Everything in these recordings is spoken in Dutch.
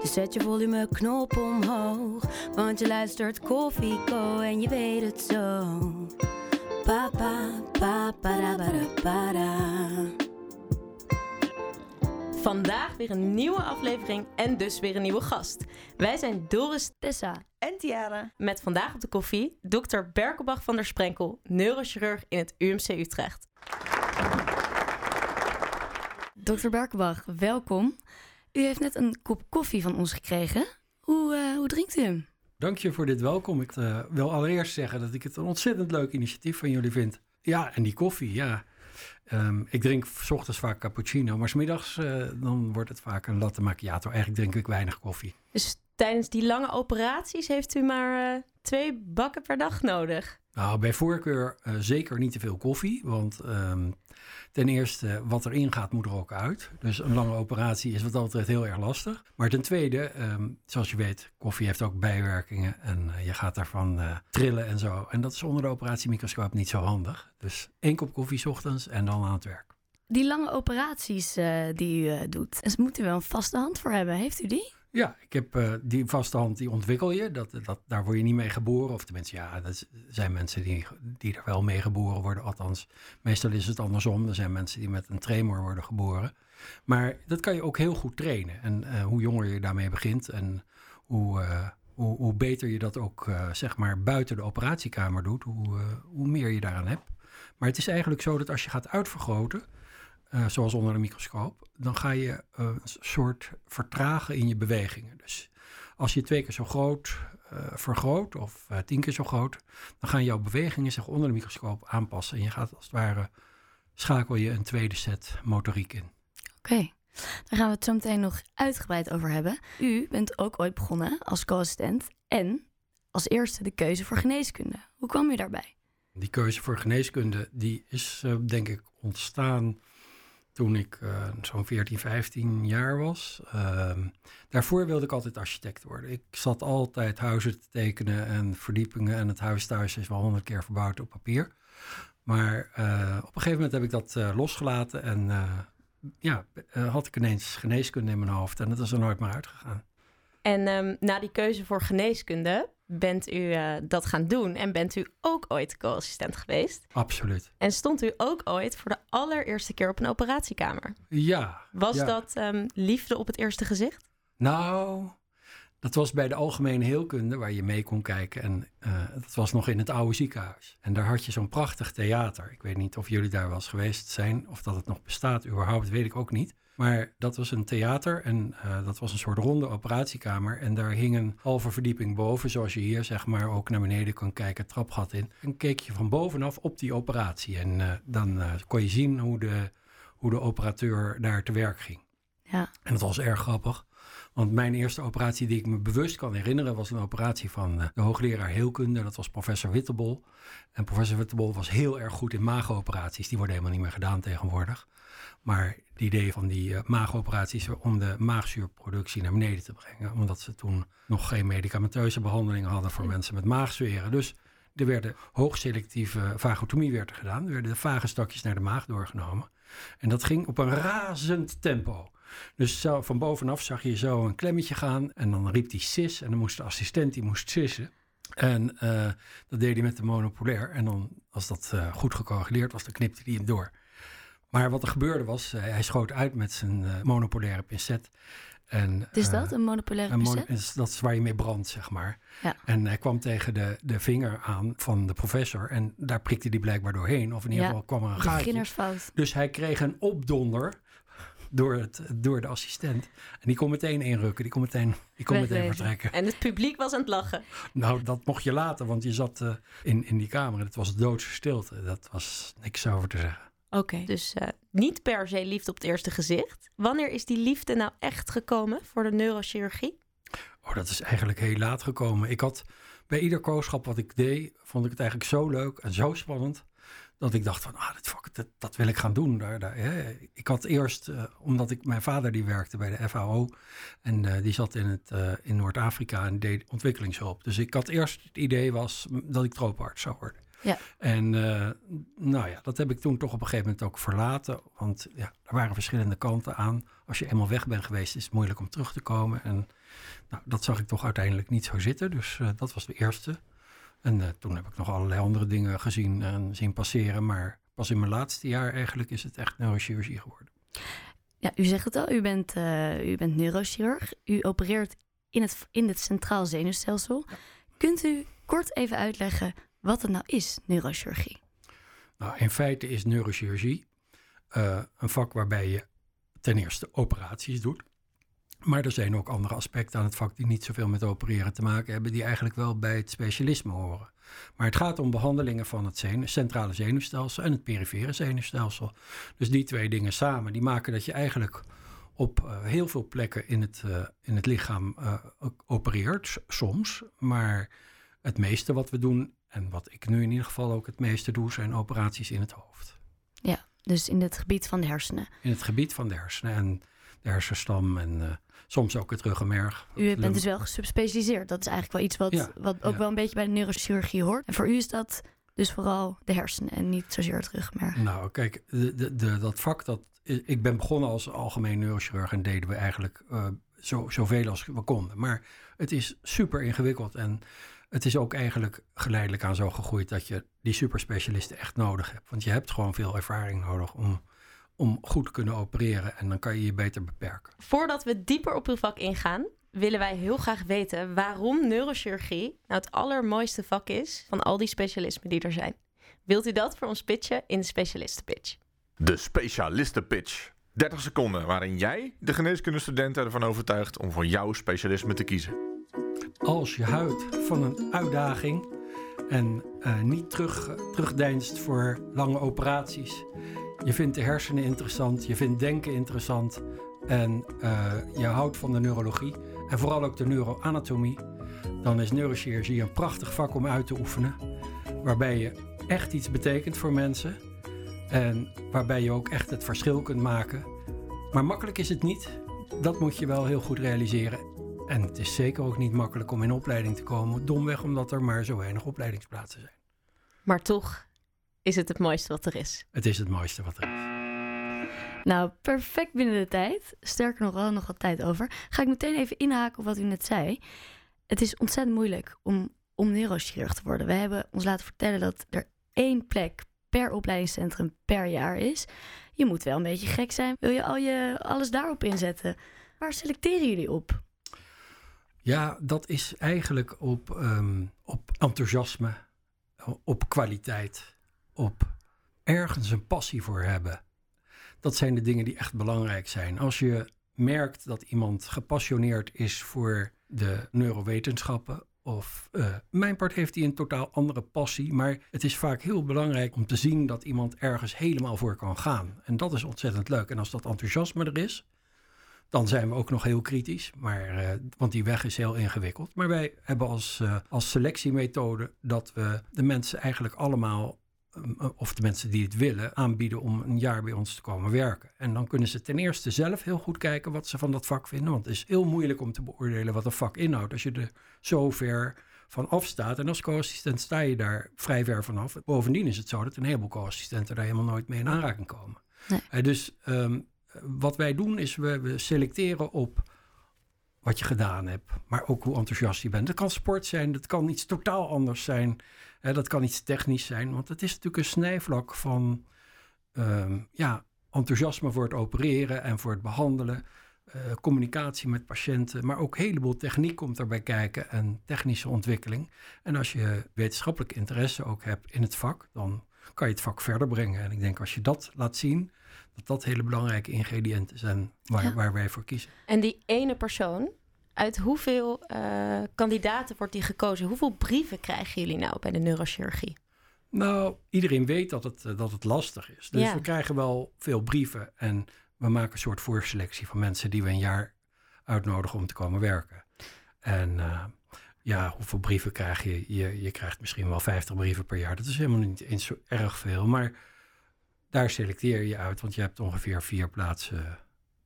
Dus zet je volumeknop omhoog. Want je luistert Koffieko en je weet het zo. Papa, papa, para, para, para. Vandaag weer een nieuwe aflevering en dus weer een nieuwe gast. Wij zijn Doris Tessa. En Tiara. met vandaag op de koffie dokter Berkelbach van der Sprenkel, neurochirurg in het UMC Utrecht. Dr. Berkenbach, welkom. U heeft net een kop koffie van ons gekregen. Hoe, eh, hoe drinkt u hem? Dank je voor dit welkom. Ik eh, wil allereerst zeggen dat ik het een ontzettend leuk initiatief van jullie vind. Ja, en die koffie, ja. Ehm, ik drink 's ochtends vaak cappuccino, maar 's middags eh, dan wordt het vaak een latte macchiato. Eigenlijk drink ik weinig koffie. Dus tijdens die lange operaties heeft u maar eh, twee bakken per dag nodig. Nou, bij voorkeur eh, zeker niet te veel koffie, want ehm, ten eerste wat erin gaat moet er ook uit. Dus een lange operatie is wat dat betreft heel erg lastig. Maar ten tweede, ehm, zoals je weet, koffie heeft ook bijwerkingen en eh, je gaat daarvan eh, trillen en zo. En dat is onder de operatiemicroscoop niet zo handig. Dus één kop koffie 's ochtends en dan aan het werk. Die lange operaties eh, die u doet, dus moet u wel een vaste hand voor hebben. Heeft u die? Ja, ik heb eh, die vaste hand, die ontwikkel je. Dat, dat, daar word je niet mee geboren. Of tenminste, ja, dat zijn mensen die, die er wel mee geboren worden. Althans, meestal is het andersom. Er zijn mensen die met een tremor worden geboren. Maar dat kan je ook heel goed trainen. En eh, hoe jonger je daarmee begint en hoe, eh, hoe, hoe beter je dat ook, zeg maar, buiten de operatiekamer doet, hoe, hoe meer je daaraan hebt. Maar het is eigenlijk zo dat als je gaat uitvergroten, eh, zoals onder een microscoop, dan ga je eh, een soort vertragen in je bewegingen. Dus als je twee keer zo groot eh, vergroot, of tien keer zo groot, dan gaan jouw bewegingen zich onder de microscoop aanpassen. En je gaat als het ware, schakel je een tweede set motoriek in. Oké, daar gaan we het zo meteen nog uitgebreid over hebben. U bent ook ooit begonnen als co-assistent en als eerste de keuze voor geneeskunde. Hoe kwam u daarbij? Die keuze voor geneeskunde, die is denk ik ontstaan toen ik eh, zo'n 14, 15 jaar was. Ehm, daarvoor wilde ik altijd architect worden. Ik zat altijd huizen te tekenen en verdiepingen. En het huis thuis is wel honderd keer verbouwd op papier. Maar eh, op een gegeven moment heb ik dat eh, losgelaten. En ja, had ik ineens geneeskunde in mijn hoofd. En dat is er nooit meer uitgegaan. En ehm, na die keuze voor geneeskunde bent u eh, dat gaan doen en bent u ook ooit co-assistent geweest. Absoluut. En stond u ook ooit voor de allereerste keer op een operatiekamer. Ja. Was ja. dat ehm, liefde op het eerste gezicht? Nou, dat was bij de algemene heelkunde waar je mee kon kijken. En eh, dat was nog in het oude ziekenhuis. En daar had je zo'n prachtig theater. Ik weet niet of jullie daar wel eens geweest zijn of dat het nog bestaat überhaupt, weet ik ook niet. Maar dat was een theater en eh, dat was een soort ronde operatiekamer. En daar hing een halve verdieping boven, zoals je hier zeg maar ook naar beneden kan kijken, trapgat in. En keek je van bovenaf op die operatie. En eh, dan eh, kon je zien hoe de, hoe de operateur daar te werk ging. Ja, En dat was erg grappig. Want mijn eerste operatie die ik me bewust kan herinneren... was een operatie van de hoogleraar heelkunde. Dat was professor Wittebol. En professor Wittebol was heel erg goed in maagoperaties. Die worden helemaal niet meer gedaan tegenwoordig. Maar het idee van die eh, maagoperaties... om de maagzuurproductie naar beneden te brengen. Omdat ze toen nog geen medicamenteuze behandelingen hadden... voor mensen met maagzweren. Dus er werden hoogselectieve vagotomie werd er gedaan. Er werden de vagestokjes naar de maag doorgenomen. En dat ging op een razend tempo. Dus zo, van bovenaf zag je zo een klemmetje gaan en dan riep hij sis en dan moest de assistent die moest sissen. En eh, dat deed hij met de monopolair en dan als dat eh, goed gecorrigeerd was, dan knipte hij hem door. Maar wat er gebeurde was, eh, hij schoot uit met zijn eh, monopolaire pincet. En, wat is eh, dat? Een monopolaire een mono- pincet? is- dat is waar je mee brandt, zeg maar. Ja. En hij kwam tegen de, de vinger aan van de professor en daar prikte hij blijkbaar doorheen. Of in ieder Ja, geval kwam er een gaatje. Beginnersfout. Dus hij kreeg een opdonder door, het, door de assistent. En die kon meteen inrukken, die kon meteen, die kon meteen vertrekken. En het publiek was aan het lachen. Nou, dat mocht je laten, want je zat in, in die kamer en het was doodse stilte. Dat was niks over te zeggen. Oké. Dus eh, niet per se liefde op het eerste gezicht. Wanneer is die liefde nou echt gekomen voor de neurochirurgie? Oh, dat is eigenlijk heel laat gekomen. Ik had bij ieder kooschap wat ik deed, vond ik het eigenlijk zo leuk en zo spannend. Dat ik dacht van, ah, dat, fuck, dat, dat wil ik gaan doen. Daar, daar, hè. Ik had eerst, uh, omdat ik, mijn vader die werkte bij de FAO. En uh, die zat in, het, uh, in Noord-Afrika en deed ontwikkelingshulp. Dus ik had eerst het idee was dat ik trooparts zou worden. Ja. En nou ja, dat heb ik toen toch op een gegeven moment ook verlaten. Want ja, er waren verschillende kanten aan. Als je eenmaal weg bent geweest, is het moeilijk om terug te komen. En nou, dat zag ik toch uiteindelijk niet zo zitten. Dus uh, dat was de eerste. En uh, toen heb ik nog allerlei andere dingen gezien en zien passeren. Maar pas in mijn laatste jaar eigenlijk is het echt neurochirurgie geworden. Ja, u zegt het al, u bent, u bent neurochirurg. U opereert in het, in het centraal zenuwstelsel. Ja. Kunt u kort even uitleggen wat het nou is, neurochirurgie? Nou, in feite is neurochirurgie een vak waarbij je ten eerste operaties doet. Maar er zijn ook andere aspecten aan het vak die niet zoveel met opereren te maken hebben, die eigenlijk wel bij het specialisme horen. Maar het gaat om behandelingen van het centrale zenuwstelsel en het perifere zenuwstelsel. Dus die twee dingen samen, die maken dat je eigenlijk op uh, heel veel plekken in het, uh, in het lichaam uh, opereert, soms. Maar het meeste wat we doen, en wat ik nu in ieder geval ook het meeste doe, zijn operaties in het hoofd. Ja, dus in het gebied van de hersenen. In het gebied van de hersenen en de hersenstam en soms ook het ruggenmerg. U bent dus wel gesubspecialiseerd. Dat is eigenlijk wel iets wat, ja, wat ook ja. wel een beetje bij de neurochirurgie hoort. En voor u is dat dus vooral de hersenen en niet zozeer het ruggenmerg. Nou, kijk, de, de, de, dat vak, dat, ik ben begonnen als algemeen neurochirurg en deden we eigenlijk uh, zo, zoveel als we konden. Maar het is super ingewikkeld en het is ook eigenlijk geleidelijk aan zo gegroeid dat je die superspecialisten echt nodig hebt. Want je hebt gewoon veel ervaring nodig om om goed te kunnen opereren. En dan kan je je beter beperken. Voordat we dieper op uw vak ingaan, willen wij heel graag weten waarom neurochirurgie nou het allermooiste vak is van al die specialismen die er zijn. Wilt u dat voor ons pitchen in de specialistenpitch? De specialistenpitch. 30 seconden waarin jij de geneeskundestudenten ervan overtuigt om voor jouw specialisme te kiezen. Als je houdt van een uitdaging en uh, niet terug, terugdeinst voor lange operaties je vindt de hersenen interessant, je vindt denken interessant en uh, je houdt van de neurologie en vooral ook de neuroanatomie, dan is neurochirurgie een prachtig vak om uit te oefenen, waarbij je echt iets betekent voor mensen en waarbij je ook echt het verschil kunt maken. Maar makkelijk is het niet, dat moet je wel heel goed realiseren. En het is zeker ook niet makkelijk om in opleiding te komen, domweg omdat er maar zo weinig opleidingsplaatsen zijn. Maar toch is het het mooiste wat er is. Het is het mooiste wat er is. Nou, perfect binnen de tijd. Sterker nog, wel nog wat tijd over. Ga ik meteen even inhaken op wat u net zei. Het is ontzettend moeilijk om, om neurochirurg te worden. We hebben ons laten vertellen dat er één plek per opleidingscentrum per jaar is. Je moet wel een beetje gek zijn. Wil je al je alles daarop inzetten? Waar selecteren jullie op? Ja, dat is eigenlijk op, um, op enthousiasme, op kwaliteit op ergens een passie voor hebben. Dat zijn de dingen die echt belangrijk zijn. Als je merkt dat iemand gepassioneerd is voor de neurowetenschappen of uh, mijn part heeft hij een totaal andere passie. Maar het is vaak heel belangrijk om te zien dat iemand ergens helemaal voor kan gaan. En dat is ontzettend leuk. En als dat enthousiasme er is, dan zijn we ook nog heel kritisch. Maar, uh, want die weg is heel ingewikkeld. Maar wij hebben als, uh, als selectiemethode dat we de mensen eigenlijk allemaal eh, of de mensen die het willen, aanbieden om een jaar bij ons te komen werken. En dan kunnen ze ten eerste zelf heel goed kijken wat ze van dat vak vinden. Want het is heel moeilijk om te beoordelen wat een vak inhoudt als je er zo ver van afstaat. En als co-assistent sta je daar vrij ver vanaf. Bovendien is het zo dat een heleboel co-assistenten daar helemaal nooit mee in aanraking komen. Nee. Dus um, wat wij doen is we, we selecteren op wat je gedaan hebt, maar ook hoe enthousiast je bent. Dat kan sport zijn, dat kan iets totaal anders zijn. Hè, dat kan iets technisch zijn, want het is natuurlijk een snijvlak van um, ja, enthousiasme voor het opereren en voor het behandelen. Uh, communicatie met patiënten, maar ook een heleboel techniek komt erbij kijken en technische ontwikkeling. En als je wetenschappelijk interesse ook hebt in het vak, dan kan je het vak verder brengen. En ik denk als je dat laat zien, dat dat hele belangrijke ingrediënten zijn waar, ja. waar wij voor kiezen. En die ene persoon, uit hoeveel uh, kandidaten wordt die gekozen? Hoeveel brieven krijgen jullie nou bij de neurochirurgie? Nou, iedereen weet dat het, uh, dat het lastig is. Dus ja. we krijgen wel veel brieven en we maken een soort voorselectie van mensen die we een jaar uitnodigen om te komen werken. En eh, ja, hoeveel brieven krijg je? je? Je krijgt misschien wel 50 brieven per jaar. Dat is helemaal niet eens zo erg veel. Maar daar selecteer je uit, want je hebt ongeveer vier plaatsen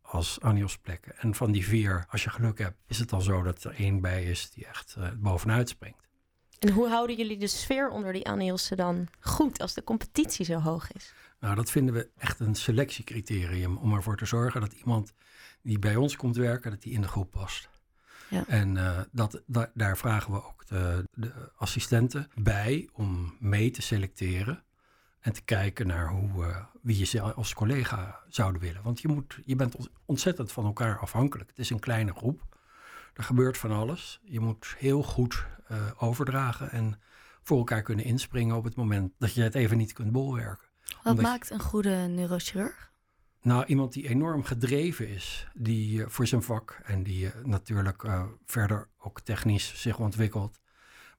als plekken. En van die vier, als je geluk hebt, is het dan zo dat er één bij is die echt uh, bovenuit springt. En hoe houden jullie de sfeer onder die Anielsen dan goed als de competitie zo hoog is? Nou, dat vinden we echt een selectiecriterium om ervoor te zorgen dat iemand die bij ons komt werken, dat die in de groep past. Ja. En uh, dat, daar vragen we ook de, de, assistenten bij om mee te selecteren. En te kijken naar hoe, uh, wie je als collega zouden willen. Want je, moet, je bent ontzettend van elkaar afhankelijk. Het is een kleine groep. Er gebeurt van alles. Je moet heel goed uh, overdragen en voor elkaar kunnen inspringen op het moment dat je het even niet kunt bolwerken. Wat maakt een goede neurochirurg? Nou, iemand die enorm gedreven is, die uh, voor zijn vak en die natuurlijk verder ook technisch zich ontwikkelt.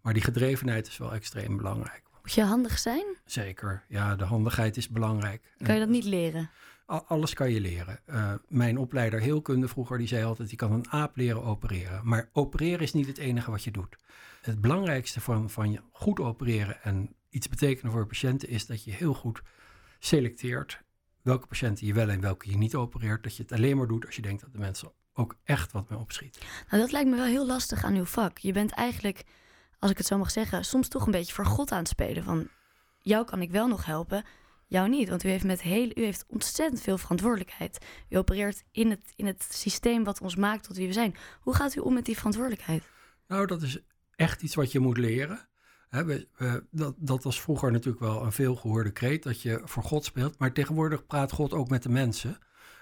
Maar die gedrevenheid is wel extreem belangrijk. Moet je handig zijn? Zeker, ja, de handigheid is belangrijk. Kan je dat niet leren? Alles kan je leren. mijn opleider heelkunde vroeger, die zei altijd, je kan een aap leren opereren. Maar opereren is niet het enige wat je doet. Het belangrijkste van, van goed opereren en iets betekenen voor patiënten is dat je heel goed selecteert welke patiënten je wel en welke je niet opereert. Dat je het alleen maar doet als je denkt dat de mensen ook echt wat mee opschiet. Nou, dat lijkt me wel heel lastig aan uw vak. Je bent eigenlijk, als ik het zo mag zeggen, soms toch een beetje voor God aan het spelen. Van jou kan ik wel nog helpen, jou niet. Want u heeft, met heel, u heeft ontzettend veel verantwoordelijkheid. U opereert in het, in het systeem wat ons maakt tot wie we zijn. Hoe gaat u om met die verantwoordelijkheid? Nou, dat is echt iets wat je moet leren dat, dat was vroeger natuurlijk wel een veelgehoorde kreet, dat je voor God speelt. Maar tegenwoordig praat God ook met de mensen.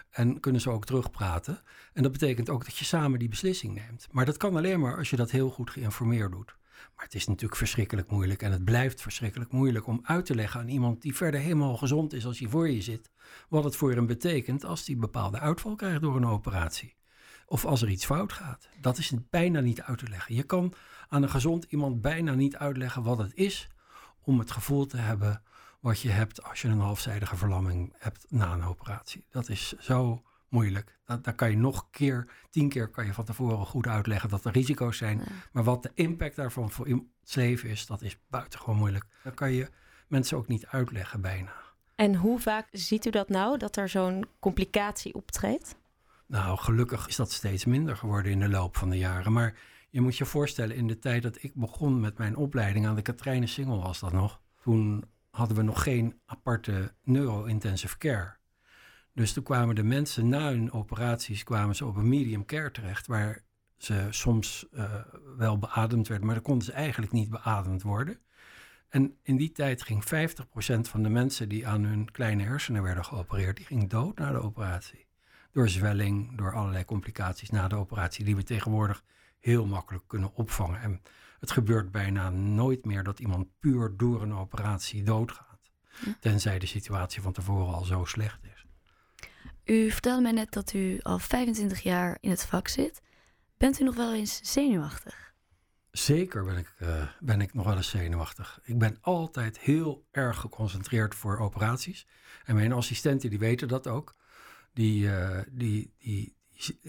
En kunnen ze ook terugpraten. En dat betekent ook dat je samen die beslissing neemt. Maar dat kan alleen maar als je dat heel goed geïnformeerd doet. Maar het is natuurlijk verschrikkelijk moeilijk. En het blijft verschrikkelijk moeilijk om uit te leggen aan iemand die verder helemaal gezond is als hij voor je zit. Wat het voor hem betekent als hij bepaalde uitval krijgt door een operatie. Of als er iets fout gaat. Dat is bijna niet uit te leggen. Je kan aan een gezond iemand bijna niet uitleggen wat het is om het gevoel te hebben wat je hebt als je een halfzijdige verlamming hebt na een operatie. Dat is zo moeilijk. Dat, daar kan je nog keer, tien keer kan je van tevoren goed uitleggen dat er risico's zijn. Maar wat de impact daarvan voor iemands leven is, dat is buitengewoon moeilijk. Dat kan je mensen ook niet uitleggen bijna. En hoe vaak ziet u dat nou, dat er zo'n complicatie optreedt? Nou, gelukkig is dat steeds minder geworden in de loop van de jaren. Maar je moet je voorstellen, in de tijd dat ik begon met mijn opleiding aan de Katrijnen Singel was dat nog. Toen hadden we nog geen aparte neuro-intensive care. Dus toen kwamen de mensen na hun operaties kwamen ze op een medium care terecht, waar ze soms uh, wel beademd werden, maar dan konden ze eigenlijk niet beademd worden. En in die tijd ging 50% van de mensen die aan hun kleine hersenen werden geopereerd, die ging dood na de operatie. Door zwelling, door allerlei complicaties na de operatie, die we tegenwoordig heel makkelijk kunnen opvangen. En het gebeurt bijna nooit meer dat iemand puur door een operatie doodgaat. Tenzij de situatie van tevoren al zo slecht is. U vertelde mij net dat u al 25 jaar in het vak zit. Bent u nog wel eens zenuwachtig? Zeker ben ik, uh, ben ik nog wel eens zenuwachtig. Ik ben altijd heel erg geconcentreerd voor operaties. En mijn assistenten die weten dat ook. Die, uh, die, die,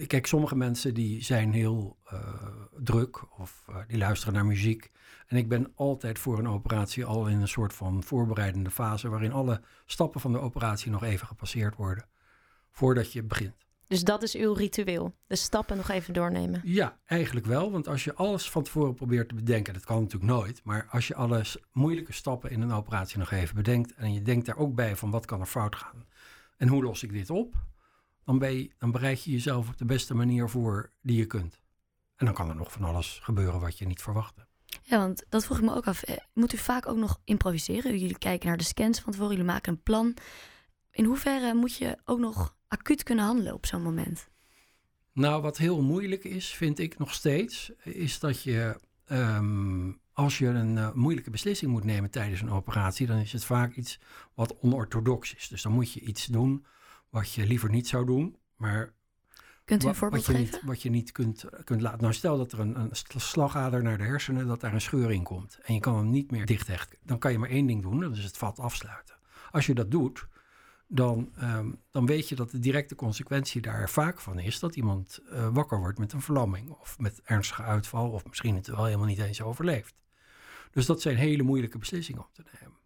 Kijk, sommige mensen die zijn heel uh, druk of die luisteren naar muziek. En ik ben altijd voor een operatie al in een soort van voorbereidende fase... waarin alle stappen van de operatie nog even gepasseerd worden voordat je begint. Dus dat is uw ritueel, de stappen nog even doornemen? Ja, eigenlijk wel. Want als je alles van tevoren probeert te bedenken, dat kan natuurlijk nooit. Maar als je alle moeilijke stappen in een operatie nog even bedenkt... en je denkt daar ook bij van wat kan er fout gaan en hoe los ik dit op dan, ben je, dan bereid je jezelf op de beste manier voor die je kunt. En dan kan er nog van alles gebeuren wat je niet verwachtte. Ja, want dat vroeg ik me ook af. Eh, moet u vaak ook nog improviseren? Jullie kijken naar de scans van tevoren, jullie maken een plan. In hoeverre moet je ook nog acuut kunnen handelen op zo'n moment? Nou, wat heel moeilijk is, vind ik nog steeds, is dat je ehm, als je een uh, moeilijke beslissing moet nemen tijdens een operatie, dan is het vaak iets wat onorthodox is. Dus dan moet je iets doen wat je liever niet zou doen, maar Kunt u een voorbeeld wat je geven? Niet, wat je niet kunt, kunt laten. Nou, stel dat er een, een, slagader naar de hersenen, dat daar een scheur in komt. En je kan hem niet meer dichthechten. Dan kan je maar één ding doen, dat is het vat afsluiten. Als je dat doet, dan, ehm, dan weet je dat de directe consequentie daar vaak van is dat iemand eh, wakker wordt met een verlamming of met ernstige uitval of misschien het wel helemaal niet eens overleeft. Dus dat zijn hele moeilijke beslissingen om te nemen.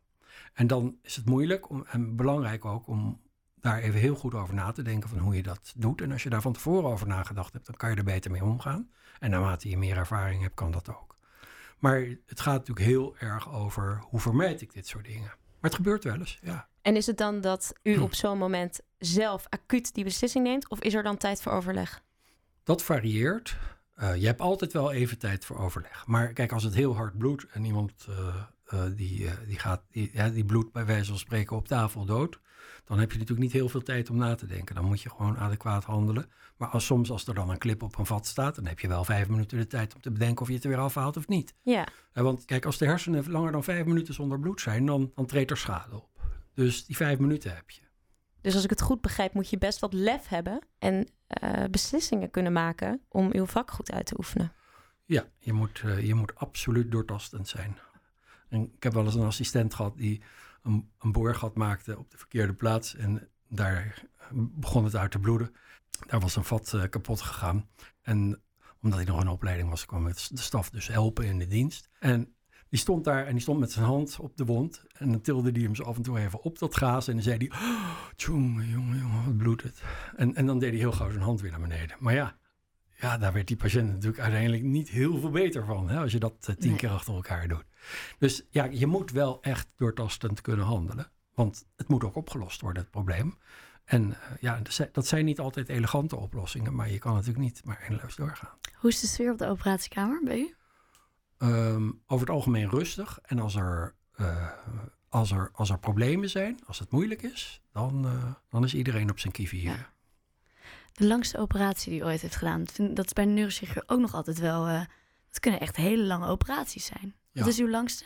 En dan is het moeilijk om, en belangrijk ook om daar even heel goed over na te denken van hoe je dat doet. En als je daar van tevoren over nagedacht hebt, dan kan je er beter mee omgaan. En naarmate je meer ervaring hebt, kan dat ook. Maar het gaat natuurlijk heel erg over hoe vermijd ik dit soort dingen. Maar het gebeurt wel eens, ja. En is het dan dat u op zo'n moment zelf acuut die beslissing neemt? Of is er dan tijd voor overleg? Dat varieert. Uh, je hebt altijd wel even tijd voor overleg. Maar kijk, als het heel hard bloedt en iemand uh, uh, die, die, gaat, die, ja, die bloedt bij wijze van spreken op tafel dood, dan heb je natuurlijk niet heel veel tijd om na te denken. Dan moet je gewoon adequaat handelen. Maar als, soms als er dan een clip op een vat staat, dan heb je wel vijf minuten de tijd om te bedenken of je het er weer afhaalt of niet. Ja. want kijk, als de hersenen langer dan vijf minuten zonder bloed zijn, dan, dan treedt er schade op. Dus die vijf minuten heb je. Dus als ik het goed begrijp, moet je best wat lef hebben en uh, beslissingen kunnen maken om uw vak goed uit te oefenen. Ja, je moet, uh, je moet absoluut doortastend zijn. En ik heb wel eens een assistent gehad die een, een boorgat maakte op de verkeerde plaats. En daar begon het uit te bloeden. Daar was een vat uh, kapot gegaan. En omdat hij nog in opleiding was, kwam de staf dus helpen in de dienst. En die stond daar en die stond met zijn hand op de wond. En dan tilde hij hem zo af en toe even op dat gaas. En dan zei hij, oh, jongen, jongen, wat bloedt het. En, en dan deed hij heel gauw zijn hand weer naar beneden. Maar ja, ja, daar werd die patiënt natuurlijk uiteindelijk niet heel veel beter van. Hè, als je dat uh, tien nee. keer achter elkaar doet. Dus ja, je moet wel echt doortastend kunnen handelen. Want het moet ook opgelost worden, het probleem. En uh, ja, dat zijn niet altijd elegante oplossingen, maar je kan natuurlijk niet maar eindeloos doorgaan. Hoe is de sfeer op de operatiekamer bij u? Um, over het algemeen rustig. En als er, uh, als, er, als er problemen zijn, als het moeilijk is, dan, uh, dan is iedereen op zijn kieven hier. Ja. De langste operatie die u ooit heeft gedaan, dat is bij een neurochirurg ook nog altijd wel... het kunnen echt hele lange operaties zijn. Wat is uw langste?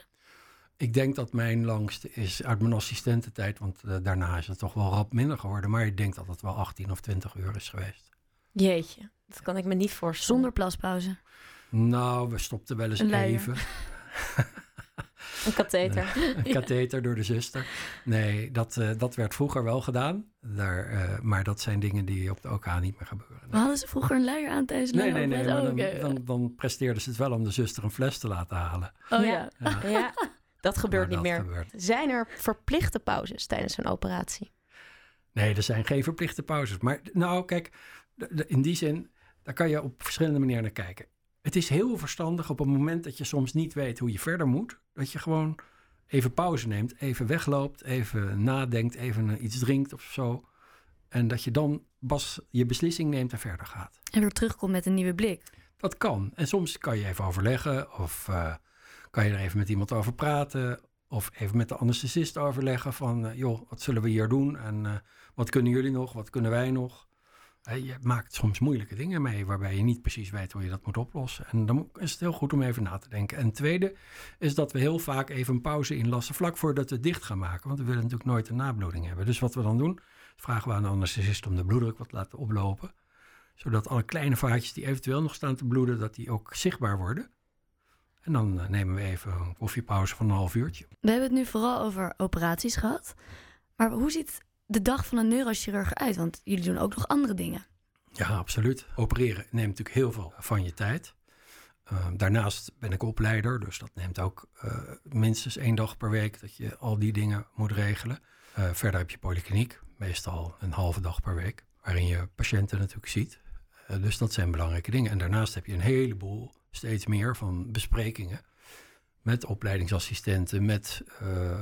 Ik denk dat mijn langste is uit mijn assistententijd, want uh, daarna is het toch wel rap minder geworden. Maar ik denk dat het wel 18 of 20 uur is geweest. Jeetje, dat kan ik me niet voorstellen. Zonder plaspauze? Nou, we stopten wel eens Een even. Een katheter. Een katheter door de zuster. Nee, dat, uh, dat werd vroeger wel gedaan. Daar, uh, maar dat zijn dingen die op de OK niet meer gebeuren. Maar hadden ze vroeger een luier aan tijdens Nee, nee, nee. Maar dan, dan, dan presteerden ze het wel om de zuster een fles te laten halen. Oh Ja. ja. Dat gebeurt Maar niet dat meer. gebeurt. Zijn er verplichte pauzes tijdens een operatie? Nee, er zijn geen verplichte pauzes. Maar nou, kijk, in die zin, daar kan je op verschillende manieren naar kijken. Het is heel verstandig op het moment dat je soms niet weet hoe je verder moet, dat je gewoon even pauze neemt, even wegloopt, even nadenkt, even iets drinkt of zo. En dat je dan pas je beslissing neemt en verder gaat. En weer terugkomt met een nieuwe blik. Dat kan. En soms kan je even overleggen of eh, kan je er even met iemand over praten. Of even met de anesthesist overleggen van, eh, joh, wat zullen we hier doen? En eh, wat kunnen jullie nog? Wat kunnen wij nog? Je maakt soms moeilijke dingen mee waarbij je niet precies weet hoe je dat moet oplossen. En dan is het heel goed om even na te denken. En tweede is dat we heel vaak even een pauze inlassen vlak voordat we dicht gaan maken. Want we willen natuurlijk nooit een nabloeding hebben. Dus wat we dan doen, vragen we aan de anesthesist om de bloeddruk wat te laten oplopen zodat alle kleine vaatjes die eventueel nog staan te bloeden, dat die ook zichtbaar worden. En dan eh, nemen we even een koffiepauze van een half uurtje. We hebben het nu vooral over operaties gehad. Maar hoe ziet de dag van een neurochirurg eruit? Want jullie doen ook nog andere dingen. Ja, absoluut. Opereren neemt natuurlijk heel veel van je tijd. Uh, daarnaast ben ik opleider, dus dat neemt ook uh, minstens één dag per week dat je al die dingen moet regelen. Uh, verder heb je polykliniek, meestal een halve dag per week, waarin je patiënten natuurlijk ziet. Uh, dus dat zijn belangrijke dingen. En daarnaast heb je een heleboel, steeds meer van besprekingen met opleidingsassistenten, met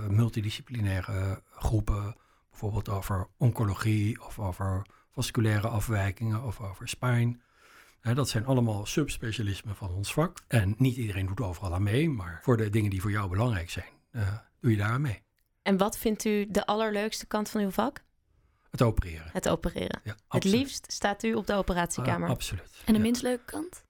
multidisciplinaire groepen, bijvoorbeeld over oncologie of over vasculaire afwijkingen of over spine. Uh, dat zijn allemaal subspecialismen van ons vak. En niet iedereen doet overal aan mee, maar voor de dingen die voor jou belangrijk zijn, uh, doe je daar aan mee. En wat vindt u de allerleukste kant van uw vak? Het opereren. Het opereren. Ja, Het liefst staat u op de operatiekamer. Ah, absoluut. En de ja. minst leuke kant?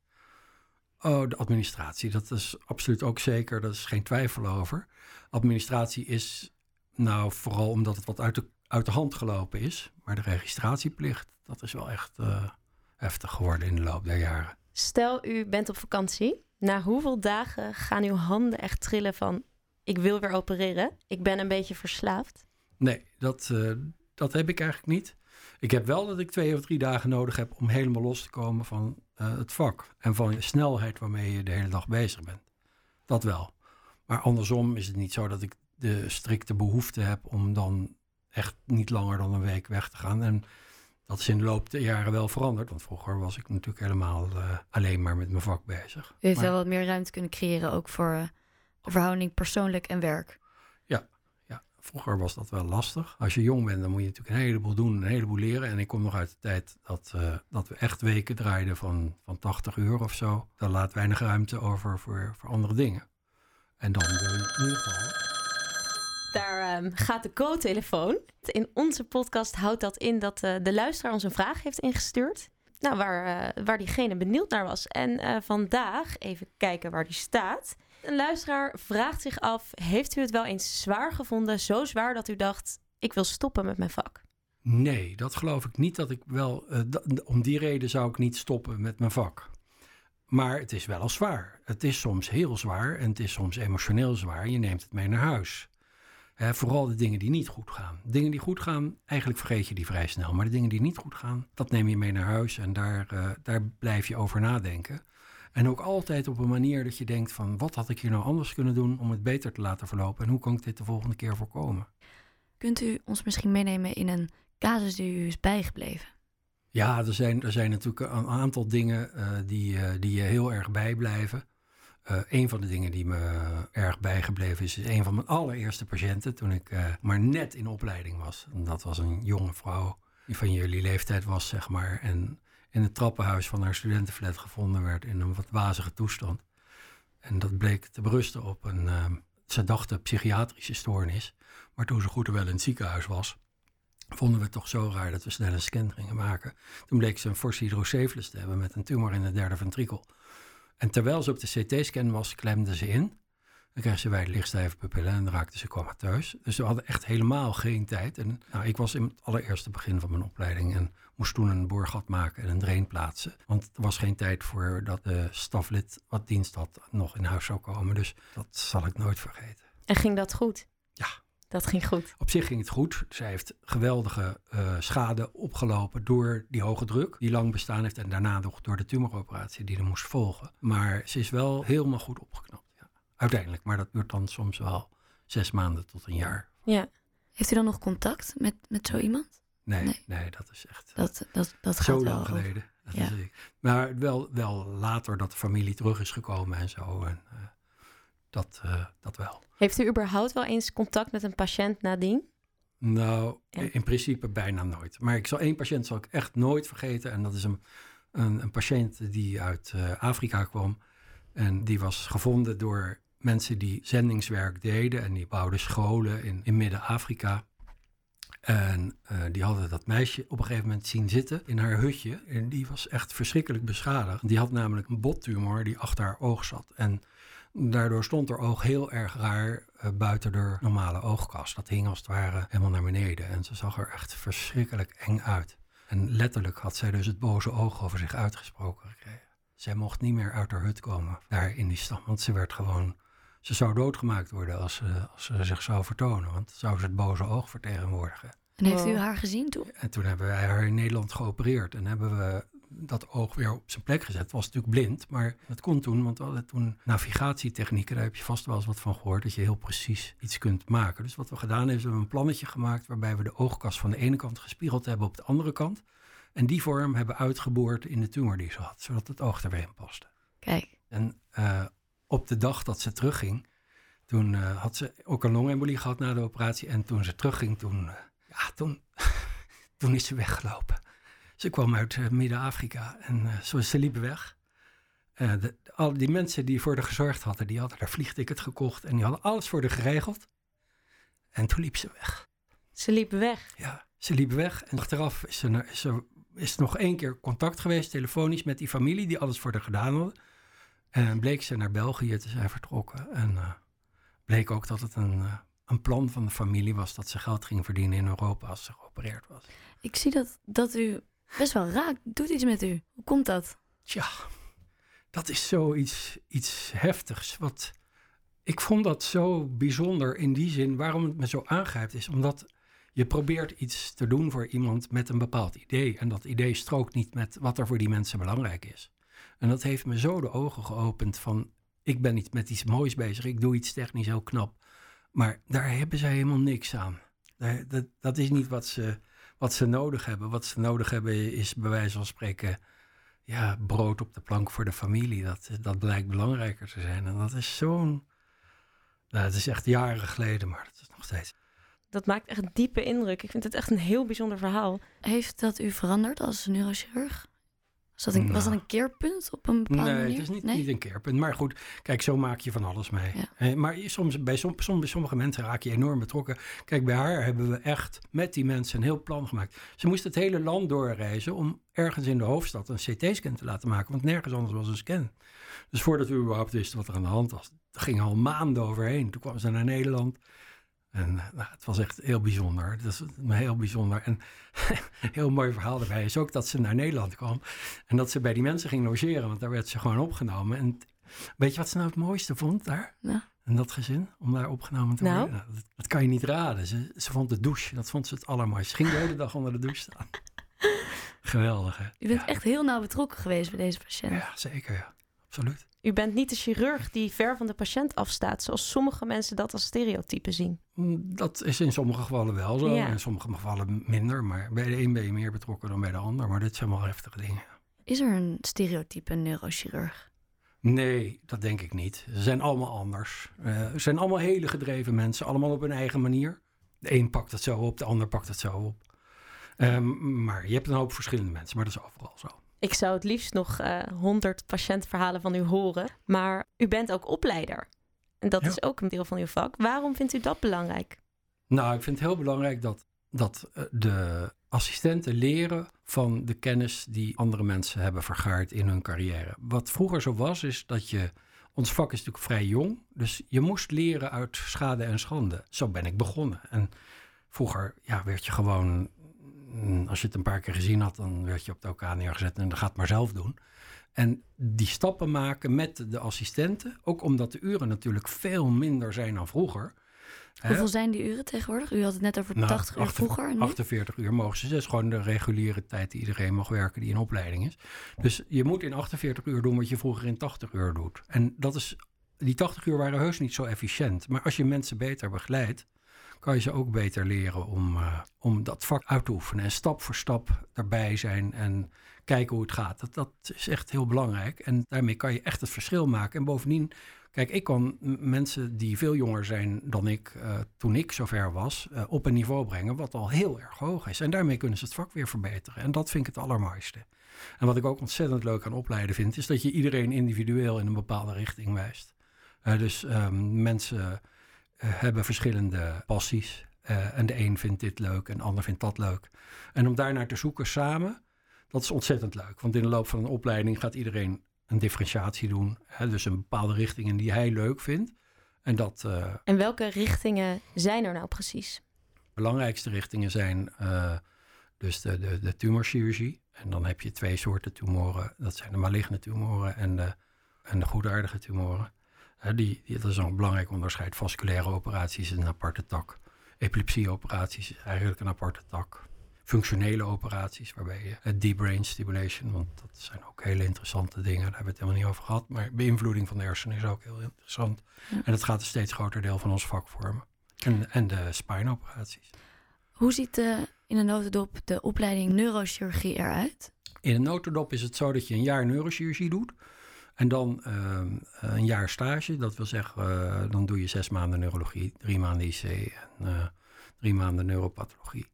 Oh, de administratie. Dat is absoluut ook zeker. Daar is geen twijfel over. Administratie is nou vooral omdat het wat uit de, uit de hand gelopen is. Maar de registratieplicht, dat is wel echt uh, heftig geworden in de loop der jaren. Stel, u bent op vakantie. Na hoeveel dagen gaan uw handen echt trillen van... ik wil weer opereren, ik ben een beetje verslaafd? Nee, dat, uh, dat heb ik eigenlijk niet. Ik heb wel dat ik twee of drie dagen nodig heb om helemaal los te komen van eh, het vak. En van de snelheid waarmee je de hele dag bezig bent. Dat wel. Maar andersom is het niet zo dat ik de strikte behoefte heb om dan echt niet langer dan een week weg te gaan. En dat is in de loop der jaren wel veranderd. Want vroeger was ik natuurlijk helemaal uh, alleen maar met mijn vak bezig. U heeft maar, wel wat meer ruimte kunnen creëren, ook voor uh, de verhouding persoonlijk en werk. Ja, ja, vroeger was dat wel lastig. Als je jong bent, dan moet je natuurlijk een heleboel doen, een heleboel leren. En ik kom nog uit de tijd dat, uh, dat we echt weken draaiden van, van 80 uur of zo. Dan laat weinig ruimte over voor, voor andere dingen. En dan in ieder geval daar um, gaat de co-telefoon. In onze podcast houdt dat in dat uh, de luisteraar ons een vraag heeft ingestuurd. Nou, waar, uh, waar diegene benieuwd naar was. En uh, vandaag, even kijken waar die staat. Een luisteraar vraagt zich af: Heeft u het wel eens zwaar gevonden? Zo zwaar dat u dacht: Ik wil stoppen met mijn vak? Nee, dat geloof ik niet. Dat ik wel. om die reden zou ik niet stoppen met mijn vak. Maar het is wel al zwaar. Het is soms heel zwaar en het is soms emotioneel zwaar. Je neemt het mee naar huis. Vooral de dingen die niet goed gaan. Dingen die goed gaan, eigenlijk vergeet je die vrij snel. Maar de dingen die niet goed gaan, dat neem je mee naar huis en daar, uh, daar blijf je over nadenken. En ook altijd op een manier dat je denkt van wat had ik hier nou anders kunnen doen om het beter te laten verlopen en hoe kan ik dit de volgende keer voorkomen. Kunt u ons misschien meenemen in een casus die u is bijgebleven? Ja, er zijn, er zijn natuurlijk een aantal dingen uh, die, uh, die je heel erg bijblijven. Uh, een van de dingen die me erg bijgebleven is, is een van mijn allereerste patiënten toen ik uh, maar net in opleiding was. En dat was een jonge vrouw die van jullie leeftijd was, zeg maar. En in het trappenhuis van haar studentenflat gevonden werd in een wat wazige toestand. En dat bleek te berusten op een, uh, ze dachten, psychiatrische stoornis. Maar toen ze goed wel in het ziekenhuis was, vonden we het toch zo raar dat we snel een scan gingen maken. Toen bleek ze een forse hydrocephalus te hebben met een tumor in de derde ventrikel. En terwijl ze op de CT-scan was, klemde ze in. Dan kreeg ze wijde lichtstijve pupillen en raakte ze comateus. Dus we hadden echt helemaal geen tijd. En nou, ik was in het allereerste begin van mijn opleiding en moest toen een boorgat maken en een drain plaatsen. Want er was geen tijd voor dat de staflid wat dienst had nog in huis zou komen. Dus dat zal ik nooit vergeten. En ging dat goed? Dat ging goed. Op zich ging het goed. Zij heeft geweldige uh, schade opgelopen door die hoge druk die lang bestaan heeft en daarna nog door de tumoroperatie die er moest volgen. Maar ze is wel helemaal goed opgeknapt. Ja. Uiteindelijk, maar dat duurt dan soms wel zes maanden tot een jaar. Ja. Heeft u dan nog contact met, met zo iemand? Nee, nee, nee, dat is echt dat, dat, dat zo gaat lang wel geleden. Dat Ja. Maar wel, wel later dat de familie terug is gekomen en zo. En, uh, dat, uh, dat wel. Heeft u überhaupt wel eens contact met een patiënt nadien? Nou, Ja. in principe bijna nooit. Maar ik zal één patiënt zal ik echt nooit vergeten. En dat is een, een, een patiënt die uit uh, Afrika kwam. En die was gevonden door mensen die zendingswerk deden. En die bouwden scholen in, in Midden-Afrika. En uh, die hadden dat meisje op een gegeven moment zien zitten in haar hutje. En die was echt verschrikkelijk beschadigd. Die had namelijk een bottumor die achter haar oog zat. En Daardoor stond haar oog heel erg raar uh, buiten de normale oogkast. Dat hing als het ware helemaal naar beneden. En ze zag er echt verschrikkelijk eng uit. En letterlijk had zij dus het boze oog over zich uitgesproken gekregen. Zij mocht niet meer uit haar hut komen, daar in die stam. Want ze werd gewoon... Ze zou doodgemaakt worden als ze, als ze zich zou vertonen. Want zou ze het boze oog vertegenwoordigen. En heeft u Wow. haar gezien toen? En toen hebben wij haar in Nederland geopereerd. En hebben we dat oog weer op zijn plek gezet. Het was natuurlijk blind, maar dat kon toen. Want we hadden toen navigatietechnieken. Daar heb je vast wel eens wat van gehoord. Dat je heel precies iets kunt maken. Dus wat we gedaan hebben, is we hebben een plannetje gemaakt... waarbij we de oogkas van de ene kant gespiegeld hebben op de andere kant. En die vorm hebben uitgeboord in de tumor die ze had. Zodat het oog er weer in paste. Kijk, En uh, op de dag dat ze terugging... toen uh, had ze ook een longembolie gehad na de operatie. En toen ze terugging, toen... Uh, ja, toen, toen is ze weggelopen. Ze kwam uit uh, Midden-Afrika en uh, ze, ze liepen weg. Uh, de, al die mensen die voor haar gezorgd hadden, die hadden haar vliegticket gekocht en die hadden alles voor haar geregeld. En toen liep ze weg. Ze liep weg. Ja, ze liep weg en achteraf is ze, naar, is ze is nog één keer contact geweest, telefonisch, met die familie die alles voor haar gedaan hadden. En bleek ze naar België te zijn vertrokken. En uh, bleek ook dat het een, uh, een plan van de familie was dat ze geld ging verdienen in Europa als ze geopereerd was. ik zie dat, dat u best wel raakt. Doet iets met u. Hoe komt dat? Tja, dat is zoiets iets heftigs. Wat, ik vond dat zo bijzonder in die zin. Waarom het me zo aangrijpt is omdat Je probeert iets te doen voor iemand met een bepaald idee. En dat idee strookt niet met wat er voor die mensen belangrijk is. En dat heeft me zo de ogen geopend van... ik ben niet met iets moois bezig, ik doe iets technisch heel knap. Maar daar hebben zij helemaal niks aan. Dat, dat is niet wat ze, wat ze nodig hebben. Wat ze nodig hebben is bij wijze van spreken... ja, brood op de plank voor de familie. Dat, dat blijkt belangrijker te zijn. En dat is zo'n... Nou, het is echt jaren geleden, maar dat is nog steeds... Dat maakt echt een diepe indruk. Ik vind het echt een heel bijzonder verhaal. Heeft dat u veranderd als neurochirurg? Was dat een, was dat Nou. een keerpunt op een bepaalde Nee, manier? het is niet, niet een keerpunt. Maar goed, kijk, zo maak je van alles mee. Ja. Eh, maar soms, bij, som, som- bij sommige mensen raak je enorm betrokken. Kijk, bij haar hebben we echt met die mensen een heel plan gemaakt. Ze moest het hele land doorreizen om ergens in de hoofdstad een CT-scan te laten maken. Want nergens anders was een scan. Dus voordat we überhaupt wisten wat er aan de hand was, er gingen al maanden overheen. Toen kwam ze naar Nederland. En nou, het was echt heel bijzonder. Dat is heel bijzonder. En heel mooi verhaal erbij is ook dat ze naar Nederland kwam. En dat ze bij die mensen ging logeren, want daar werd ze gewoon opgenomen. En weet je wat ze nou het mooiste vond daar? Nou. In dat gezin, om daar opgenomen te Nou? worden? Nou, dat, dat kan je niet raden. Ze, ze vond de douche, dat vond ze het allermooiste. Ze ging de hele dag onder de douche staan. Geweldig, hè? U bent ja. echt heel nauw betrokken geweest bij deze patiënt. Ja, zeker, ja. Absoluut. U bent niet de chirurg die ver van de patiënt afstaat, zoals sommige mensen dat als stereotype zien. Mm, Dat is in sommige gevallen wel zo, Ja. in sommige gevallen minder. Maar bij de een ben je meer betrokken dan bij de ander. Maar dit zijn wel heftige dingen. Is er een stereotype neurochirurg? Nee, dat denk ik niet. Ze zijn allemaal anders. Eh, ze zijn allemaal hele gedreven mensen, allemaal op hun eigen manier. De een pakt het zo op, de ander pakt het zo op. Ehm, maar je hebt een hoop verschillende mensen, maar dat is overal zo. Ik zou het liefst nog honderd patiëntverhalen van u horen, maar u bent ook opleider. En dat Ja. is ook een deel van uw vak. Waarom vindt u dat belangrijk? Nou, ik vind het heel belangrijk dat, dat eh, de assistenten leren van de kennis die andere mensen hebben vergaard in hun carrière. Wat vroeger zo was, is dat je. Ons vak is natuurlijk vrij jong, dus je moest leren uit schade en schande. Zo ben ik begonnen. En vroeger ja, werd je gewoon, als je het een paar keer gezien had, dan werd je op de OK neergezet en dan gaat het maar zelf doen. En die stappen maken met de assistenten, ook omdat de uren natuurlijk veel minder zijn dan vroeger. Hoeveel zijn die uren tegenwoordig? U had het net over Nou, 80 uur achter- vroeger. en nu? 48 uur mogen ze. Dat is gewoon de reguliere tijd die iedereen mag werken die in opleiding is. Dus je moet in 48 uur doen wat je vroeger in 80 uur doet. En dat is, die 80 uur waren heus niet zo efficiënt. Maar als je mensen beter begeleidt, kan je ze ook beter leren om, eh, om dat vak uit te oefenen. En stap voor stap erbij zijn en kijken hoe het gaat. Dat, dat is echt heel belangrijk. En daarmee kan je echt het verschil maken. En bovendien, kijk, ik kan mensen die veel jonger zijn dan ik, eh, toen ik zover was, eh, op een niveau brengen wat al heel erg hoog is. En daarmee kunnen ze het vak weer verbeteren. En dat vind ik het allermooiste. En wat ik ook ontzettend leuk aan opleiden vind, is dat je iedereen individueel in een bepaalde richting wijst. Dus ehm, mensen hebben verschillende passies. Eh, en de een vindt dit leuk en de ander vindt dat leuk. En om daarnaar te zoeken samen, dat is ontzettend leuk. Want in de loop van een opleiding gaat iedereen een differentiatie doen. Hè, dus een bepaalde richting in die hij leuk vindt. En dat eh, En welke richtingen zijn er nou precies? belangrijkste richtingen zijn eh, dus de, de, de tumorchirurgie. En dan heb je twee soorten tumoren. Dat zijn de maligne tumoren en de, en de goedaardige tumoren. Hè, die, die, dat is een belangrijk onderscheid. Vasculaire operaties is een aparte tak. Epilepsieoperaties is eigenlijk een aparte tak. Functionele operaties, waarbij je het deep brain stimulation, want dat zijn ook hele interessante dingen, daar hebben we het helemaal niet over gehad. Maar beïnvloeding van de hersenen is ook heel interessant. Ja. En dat gaat een steeds groter deel van ons vak vormen. En, en de spinoperaties. Hoe ziet de, in een notendop de opleiding neurochirurgie eruit? In een notendop is het zo dat je een jaar neurochirurgie doet. En dan ehm, een jaar stage. Dat wil zeggen, eh, dan doe je zes maanden neurologie, drie maanden IC en eh, drie maanden neuropathologie.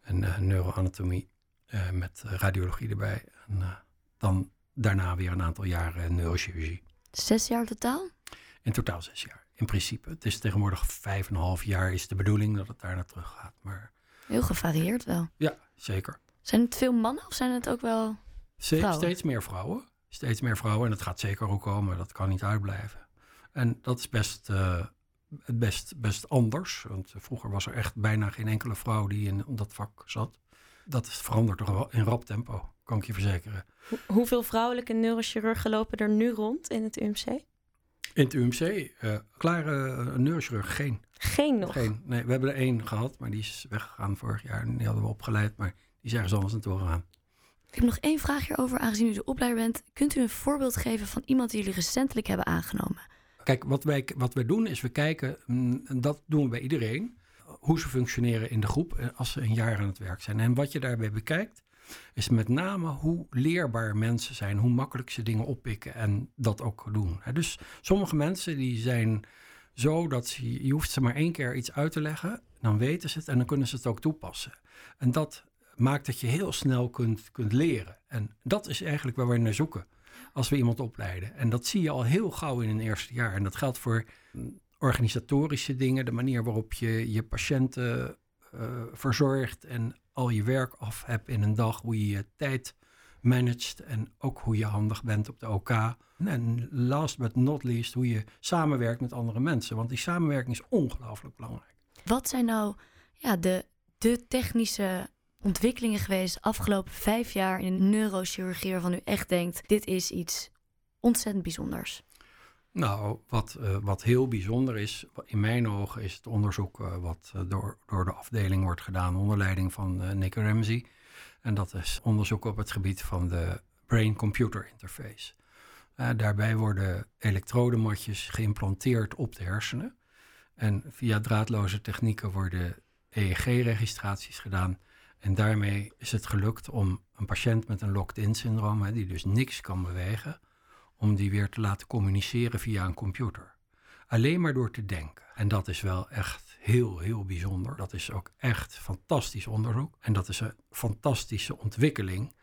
En eh, neuroanatomie met radiologie erbij. En dan daarna weer een aantal jaren neurochirurgie. Zes jaar totaal? In totaal zes jaar, in principe. Het is tegenwoordig vijf en een half jaar is de bedoeling dat het daar naar terug gaat. Maar Heel gevarieerd wel. ja, zeker. Zijn het veel mannen of zijn het ook wel... Steeds meer vrouwen. Steeds meer vrouwen. En dat gaat zeker ook komen. Dat kan niet uitblijven. En dat is best, eh, best, best anders. Want vroeger was er echt bijna geen enkele vrouw die in dat vak zat. Dat is veranderd toch wel in rap tempo, kan ik je verzekeren. Ho- hoeveel vrouwelijke neurochirurgen lopen er nu rond in het UMC? In het UMC, eh klare neurochirurg geen. geen nog. Geen, nee, we hebben er één gehad, maar die is weggegaan vorig jaar. En die hadden we opgeleid, maar die is ergens anders naartoe gegaan. Ik heb nog één vraag hierover, aangezien u de opleider bent. Kunt u een voorbeeld geven van iemand die jullie recentelijk hebben aangenomen? Kijk, wat wij, wat wij doen is we kijken, mm, en dat doen we bij iedereen, hoe ze functioneren in de groep eh, als ze een jaar aan het werk zijn. En wat je daarbij bekijkt, is met name hoe leerbaar mensen zijn, hoe makkelijk ze dingen oppikken en dat ook doen. Dus sommige mensen die zijn zo dat je hoeft ze maar één keer iets uit te leggen, dan weten ze het en dan kunnen ze het ook toepassen. En dat maakt dat je heel snel kunt, kunt leren. En dat is eigenlijk waar we naar zoeken als we iemand opleiden. En dat zie je al heel gauw in een eerste jaar. En dat geldt voor mm, organisatorische dingen, de manier waarop je je patiënten eh, verzorgt en al je werk af hebt in een dag, hoe je je tijd managt en ook hoe je handig bent op de OK. En last but not least, hoe je samenwerkt met andere mensen. Want die samenwerking is ongelooflijk belangrijk. Wat zijn nou ja, de, de technische ontwikkelingen geweest de afgelopen vijf jaar in de neurochirurgie waarvan u echt denkt, dit is iets ontzettend bijzonders? Nou, wat, uh, wat heel bijzonder is, in mijn ogen, is het onderzoek uh, wat uh, door, door de afdeling wordt gedaan onder leiding van Nick Ramsey. En dat is onderzoek op het gebied van de brain-computer interface. daarbij worden elektrodemotjes geïmplanteerd op de hersenen. En via draadloze technieken worden EEG-registraties gedaan. En daarmee is het gelukt om een patiënt met een locked-in syndroom, die dus niks kan bewegen, om die weer te laten communiceren via een computer. Alleen maar door te denken. En dat is wel echt heel, heel bijzonder. Dat is ook echt fantastisch onderzoek. En dat is een fantastische ontwikkeling,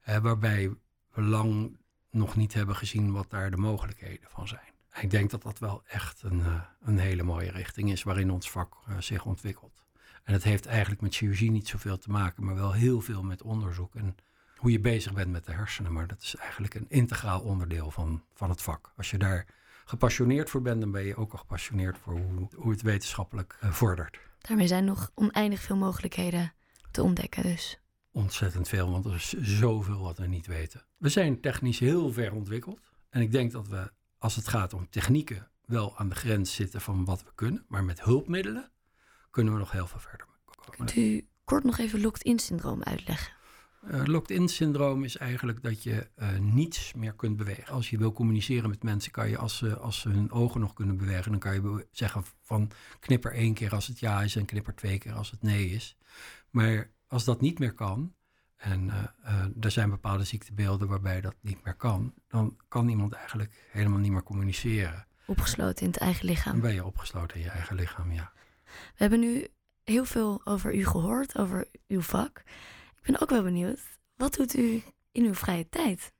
eh, waarbij we lang nog niet hebben gezien wat daar de mogelijkheden van zijn. Ik denk dat dat wel echt een, uh, een hele mooie richting is waarin ons vak uh, zich ontwikkelt. En het heeft eigenlijk met chirurgie niet zoveel te maken, maar wel heel veel met onderzoek en hoe je bezig bent met de hersenen. Maar dat is eigenlijk een integraal onderdeel van, van het vak. Als je daar gepassioneerd voor bent, dan ben je ook al gepassioneerd voor hoe, hoe het wetenschappelijk uh, vordert. Daarmee zijn nog oneindig veel mogelijkheden te ontdekken dus. Ontzettend veel, want er is zoveel wat we niet weten. We zijn technisch heel ver ontwikkeld. En ik denk dat we, als het gaat om technieken, wel aan de grens zitten van wat we kunnen. Maar met hulpmiddelen kunnen we nog heel veel verder komen. Kunt u kort nog even locked-in syndroom uitleggen? Uh, locked-in syndroom is eigenlijk dat je uh, niets meer kunt bewegen. Als je wil communiceren met mensen, kan je als ze, als ze hun ogen nog kunnen bewegen, dan kan je zeggen van knipper één keer als het ja is en knipper twee keer als het nee is. Maar als dat niet meer kan, en uh, er zijn bepaalde ziektebeelden waarbij dat niet meer kan, dan kan iemand eigenlijk helemaal niet meer communiceren. Opgesloten in het eigen lichaam. Dan ben je opgesloten in je eigen lichaam, ja. We hebben nu heel veel over u gehoord, over uw vak. Ik ben ook wel benieuwd, wat doet u in uw vrije tijd?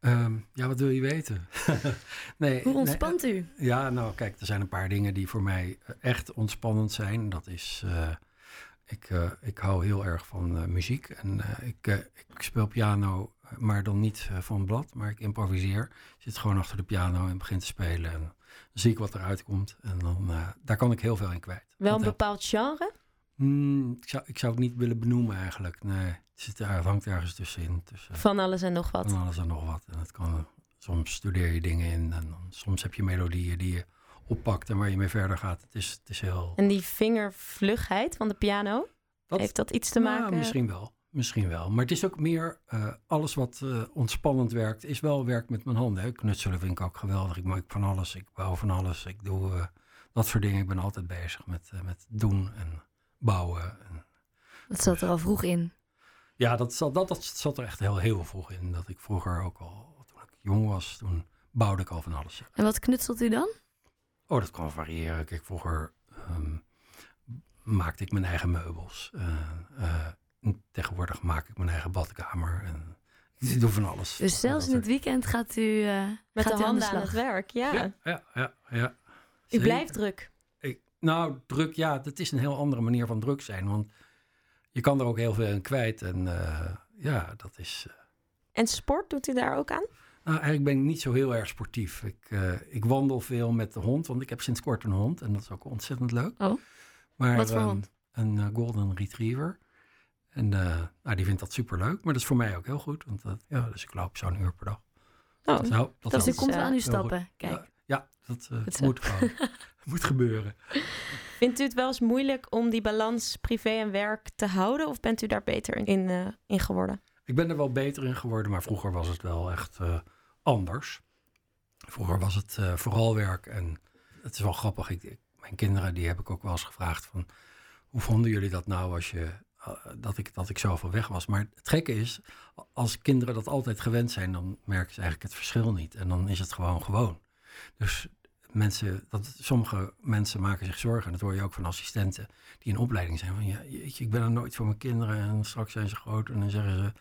Um, ja, wat wil je weten? nee, Hoe ontspant nee, u? Ja, nou kijk, er zijn een paar dingen die voor mij echt ontspannend zijn. Dat is, uh, ik, uh, ik hou heel erg van uh, muziek en ik, ik speel piano, maar dan niet van blad, maar ik improviseer. Ik zit gewoon achter de piano en begin te spelen. En zie ik wat eruit komt en dan, daar kan ik heel veel in kwijt. Wel een bepaald genre? Mm, ik, zou, ik zou het niet willen benoemen eigenlijk. Nee, het, zit, het hangt ergens tussenin. Tussen, van alles en nog wat. Van alles en nog wat. En het kan, soms studeer je dingen in en dan, soms heb je melodieën die je oppakt en waar je mee verder gaat. Het is, het is heel... En die vingervlugheid van de piano, dat, heeft dat iets te nou, maken? Misschien wel. Misschien wel. Maar het is ook meer, uh, alles wat uh, ontspannend werkt, is wel werk met mijn handen. Hè. Knutselen vind ik ook geweldig. Ik maak van alles, ik bouw van alles. Ik doe uh, dat soort dingen. Ik ben altijd bezig met, met doen en bouwen. En, dat zat er al vroeg in. Ja, dat zat, dat, dat zat er echt heel, heel vroeg in. Dat ik vroeger ook al, toen ik jong was, toen bouwde ik al van alles. En wat knutselt u dan? Oh, dat kan variëren. Kijk, vroeger um, maakte ik mijn eigen meubels. Uh, uh, tegenwoordig maak ik mijn eigen badkamer. En ik doe van alles. Dus zelfs in het weekend gaat u uh, met gaat de u handen de aan het werk, ja. Ja, ja, ja. ja. U blijft druk. Ik, nou, druk, ja, dat is een heel andere manier van druk zijn. Want je kan er ook heel veel in kwijt. En uh, ja, dat is. Uh... En sport, doet u daar ook aan? Nou, eigenlijk ben ik niet zo heel erg sportief. Ik, uh, ik wandel veel met de hond, want ik heb sinds kort een hond. En dat is ook ontzettend leuk. Oh, maar, wat voor um, hond? Een golden retriever. En nou, die vindt dat superleuk. Maar dat is voor mij ook heel goed. Want dat, ja, dus ik loop zo'n uur per dag. Oh, dat, nou, dat dus u helpt. komt wel aan u Heel stappen. Kijk. Ja, ja dat zo. moet gewoon. moet gebeuren. Vindt u het wel eens moeilijk om die balans privé en werk te houden? Of bent u daar beter in, uh, in geworden? Ik ben er wel beter in geworden, maar vroeger was het wel echt uh, anders. Vroeger was het uh, vooral werk en het is wel grappig. Ik, ik, mijn kinderen die heb ik ook wel eens gevraagd van... hoe vonden jullie dat nou als je, dat, ik, dat ik zoveel weg was? Maar het gekke is, als kinderen dat altijd gewend zijn... dan merken ze eigenlijk het verschil niet. En dan is het gewoon gewoon. Dus mensen, dat, sommige mensen maken zich zorgen. En dat hoor je ook van assistenten die in opleiding zijn. Van ja, ik ben er nooit voor mijn kinderen. En straks zijn ze groot en dan zeggen ze: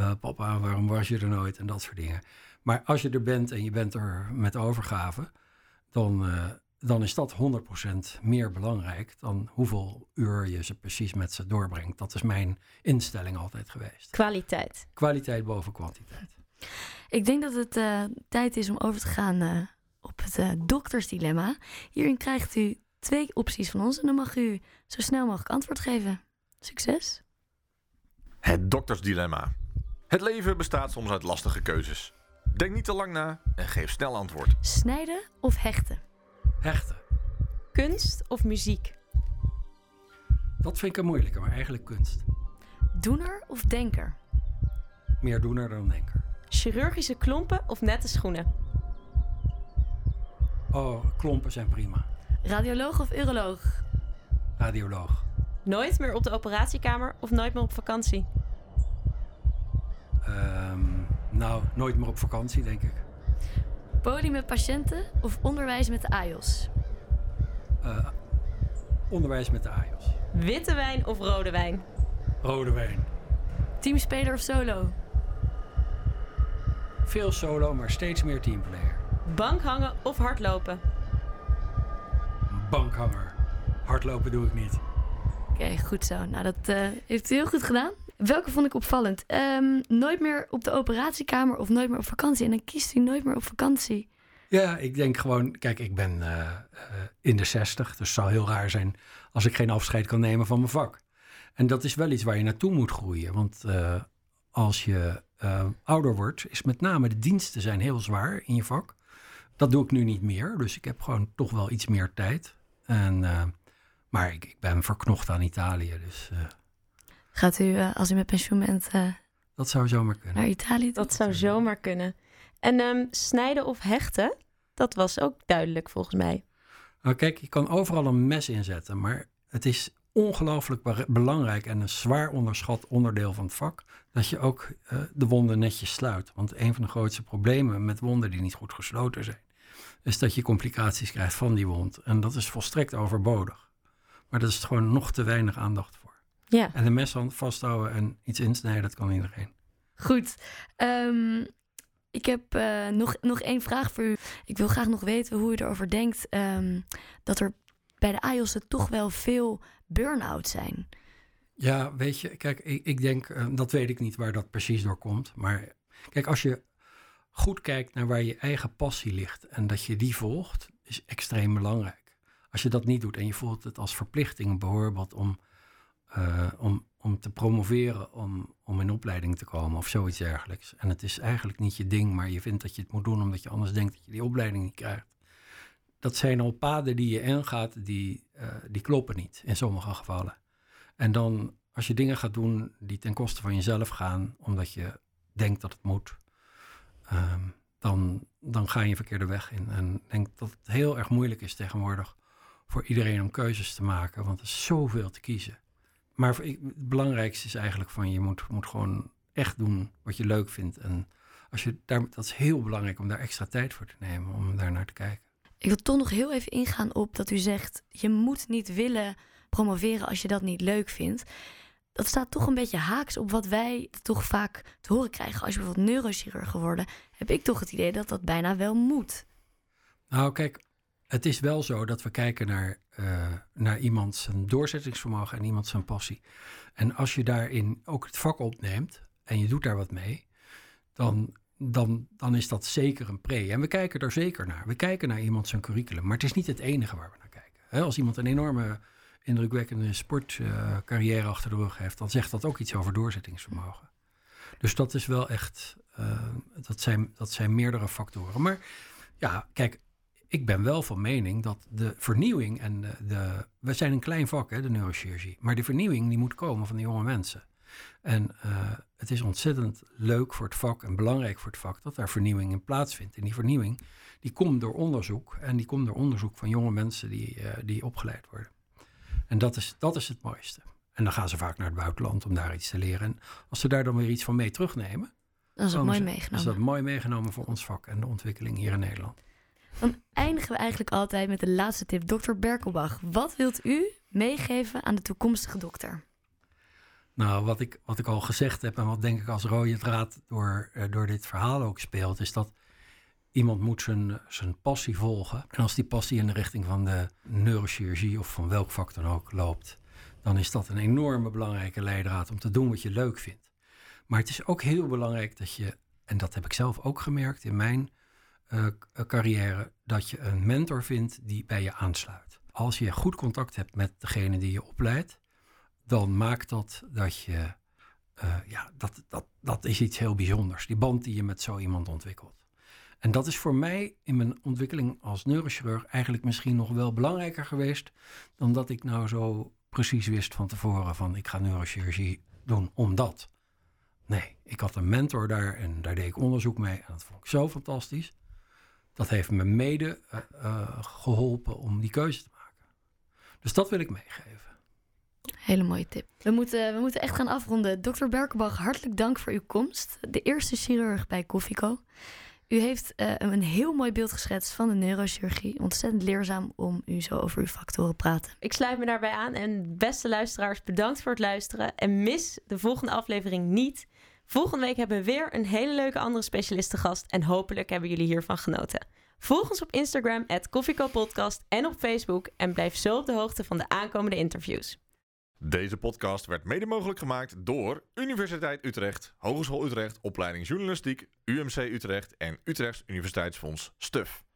uh, Papa, waarom was je er nooit? En dat soort dingen. Maar als je er bent en je bent er met overgave, dan, uh, dan is dat 100% meer belangrijk dan hoeveel uur je ze precies met ze doorbrengt. Dat is mijn instelling altijd geweest. Kwaliteit. Kwaliteit boven kwantiteit. Ik denk dat het uh, tijd is om over te gaan op het uh, doktersdilemma. Hierin krijgt u twee opties van ons en dan mag u zo snel mogelijk antwoord geven. Succes! Het doktersdilemma. Het leven bestaat soms uit lastige keuzes. Denk niet te lang na en geef snel antwoord. Snijden of hechten? Hechten. Kunst of muziek? Dat vind ik een moeilijke, maar eigenlijk kunst. Doener of denker? Meer doener dan denker. Chirurgische klompen of nette schoenen? Oh, klompen zijn prima. Radioloog of uroloog? Radioloog. Nooit meer op de operatiekamer of nooit meer op vakantie? Um, nou, nooit meer op vakantie, denk ik. Poli met patiënten of onderwijs met de AIOS? Uh, onderwijs met de AIOS. Witte wijn of rode wijn? Rode wijn. Teamspeler of solo? Veel solo, maar steeds meer teamplayer. Bankhangen of hardlopen? Bankhanger. Hardlopen doe ik niet. Oké, okay, goed zo. Nou, dat uh, heeft u heel goed gedaan. Welke vond ik opvallend? Um, nooit meer op de operatiekamer of nooit meer op vakantie. En dan kiest u nooit meer op vakantie. Ja, ik denk gewoon, kijk, ik ben uh, uh, in de 60, dus het zou heel raar zijn als ik geen afscheid kan nemen van mijn vak. En dat is wel iets waar je naartoe moet groeien. Want als je ouder wordt, is met name de diensten zijn heel zwaar in je vak. Dat doe ik nu niet meer, dus ik heb gewoon toch wel iets meer tijd. En, maar ik, ik, ben verknocht aan Italië, dus... Gaat u, uh, als u met pensioen bent... dat zou zomaar kunnen. Naar Italië? Dat zou zomaar kunnen. En um, snijden of hechten, dat was ook duidelijk volgens mij. Nou kijk, je kan overal een mes inzetten, maar het is ongelooflijk belangrijk en een zwaar onderschat onderdeel van het vak dat je ook uh, de wonden netjes sluit. Want een van de grootste problemen met wonden die niet goed gesloten zijn, is dat je complicaties krijgt van die wond. En dat is volstrekt overbodig. Maar dat is gewoon nog te weinig aandacht voor. Ja. En de mes vasthouden en iets insnijden, dat kan iedereen. Goed. Um, ik heb uh, nog, nog één vraag voor u. Ik wil graag nog weten hoe u erover denkt um, dat er bij de AIOS toch wel veel burn-out zijn. Ja, weet je, kijk, ik, ik denk, uh, dat weet ik niet waar dat precies door komt. Maar kijk, als je goed kijkt naar waar je eigen passie ligt en dat je die volgt, is extreem belangrijk. Als je dat niet doet en je voelt het als verplichting bijvoorbeeld om, uh, om, om te promoveren, om, om in opleiding te komen of zoiets dergelijks. En het is eigenlijk niet je ding, maar je vindt dat je het moet doen omdat je anders denkt dat je die opleiding niet krijgt. Dat zijn al paden die je ingaat, die, uh, die kloppen niet in sommige gevallen. En dan als je dingen gaat doen die ten koste van jezelf gaan, omdat je denkt dat het moet, um, dan, dan ga je een verkeerde weg in. En ik denk dat het heel erg moeilijk is tegenwoordig voor iedereen om keuzes te maken, want er is zoveel te kiezen. Maar het belangrijkste is eigenlijk van je moet, moet gewoon echt doen wat je leuk vindt. En als je daar, dat is heel belangrijk om daar extra tijd voor te nemen, om daar naar te kijken. Ik wil toch nog heel even ingaan op dat u zegt, je moet niet willen promoveren als je dat niet leuk vindt. Dat staat toch een beetje haaks op wat wij toch vaak te horen krijgen. Als je bijvoorbeeld neurochirurg geworden, heb ik toch het idee dat dat bijna wel moet. Nou, kijk, het is wel zo dat we kijken naar, uh, naar iemand zijn doorzettingsvermogen en iemand zijn passie. En als je daarin ook het vak opneemt en je doet daar wat mee, dan, dan, dan is dat zeker een pre. En we kijken er zeker naar. We kijken naar iemand zijn curriculum, maar het is niet het enige waar we naar kijken. Als iemand een enorme indrukwekkende sportcarrière uh, achter de rug heeft, dan zegt dat ook iets over doorzettingsvermogen. Dus dat is wel echt, uh, dat, zijn, dat zijn meerdere factoren. Maar ja, kijk, ik ben wel van mening dat de vernieuwing en de, de we zijn een klein vak, hè, de neurochirurgie, maar de vernieuwing die moet komen van de jonge mensen. En uh, het is ontzettend leuk voor het vak en belangrijk voor het vak dat daar vernieuwing in plaatsvindt. En die vernieuwing die komt door onderzoek en die komt door onderzoek van jonge mensen die, uh, die opgeleid worden. En dat is, dat is het mooiste. En dan gaan ze vaak naar het buitenland om daar iets te leren. En als ze daar dan weer iets van mee terugnemen, dan is dat mooi meegenomen. is dat mooi meegenomen voor ons vak en de ontwikkeling hier in Nederland. Dan eindigen we eigenlijk altijd met de laatste tip. Dokter Berkelbach, wat wilt u meegeven aan de toekomstige dokter? Nou, wat ik, wat ik al gezegd heb en wat denk ik als rode draad door, uh, door dit verhaal ook speelt, is dat iemand moet zijn, zijn passie volgen. En als die passie in de richting van de neurochirurgie of van welk vak dan ook loopt, dan is dat een enorme belangrijke leidraad om te doen wat je leuk vindt. Maar het is ook heel belangrijk dat je, en dat heb ik zelf ook gemerkt in mijn uh, carrière, dat je een mentor vindt die bij je aansluit. Als je goed contact hebt met degene die je opleidt, dan maakt dat dat je, uh, ja, dat, dat, dat is iets heel bijzonders. Die band die je met zo iemand ontwikkelt. En dat is voor mij in mijn ontwikkeling als neurochirurg eigenlijk misschien nog wel belangrijker geweest dan dat ik nou zo precies wist van tevoren van ik ga neurochirurgie doen omdat. Nee, ik had een mentor daar en daar deed ik onderzoek mee en dat vond ik zo fantastisch. Dat heeft me mede uh, uh, geholpen om die keuze te maken. Dus dat wil ik meegeven. Hele mooie tip. We moeten, we moeten echt gaan afronden. Dokter Berkenbach, hartelijk dank voor uw komst. De eerste chirurg bij Koffico. U heeft uh, een heel mooi beeld geschetst van de neurochirurgie. Ontzettend leerzaam om u zo over uw vak te horen praten. Ik sluit me daarbij aan. En beste luisteraars, bedankt voor het luisteren. En mis de volgende aflevering niet. Volgende week hebben we weer een hele leuke andere specialist te gast. En hopelijk hebben jullie hiervan genoten. Volg ons op Instagram, Podcast en op Facebook. En blijf zo op de hoogte van de aankomende interviews. Deze podcast werd mede mogelijk gemaakt door Universiteit Utrecht, Hogeschool Utrecht, Opleiding Journalistiek, UMC Utrecht en Utrechts Universiteitsfonds STUF.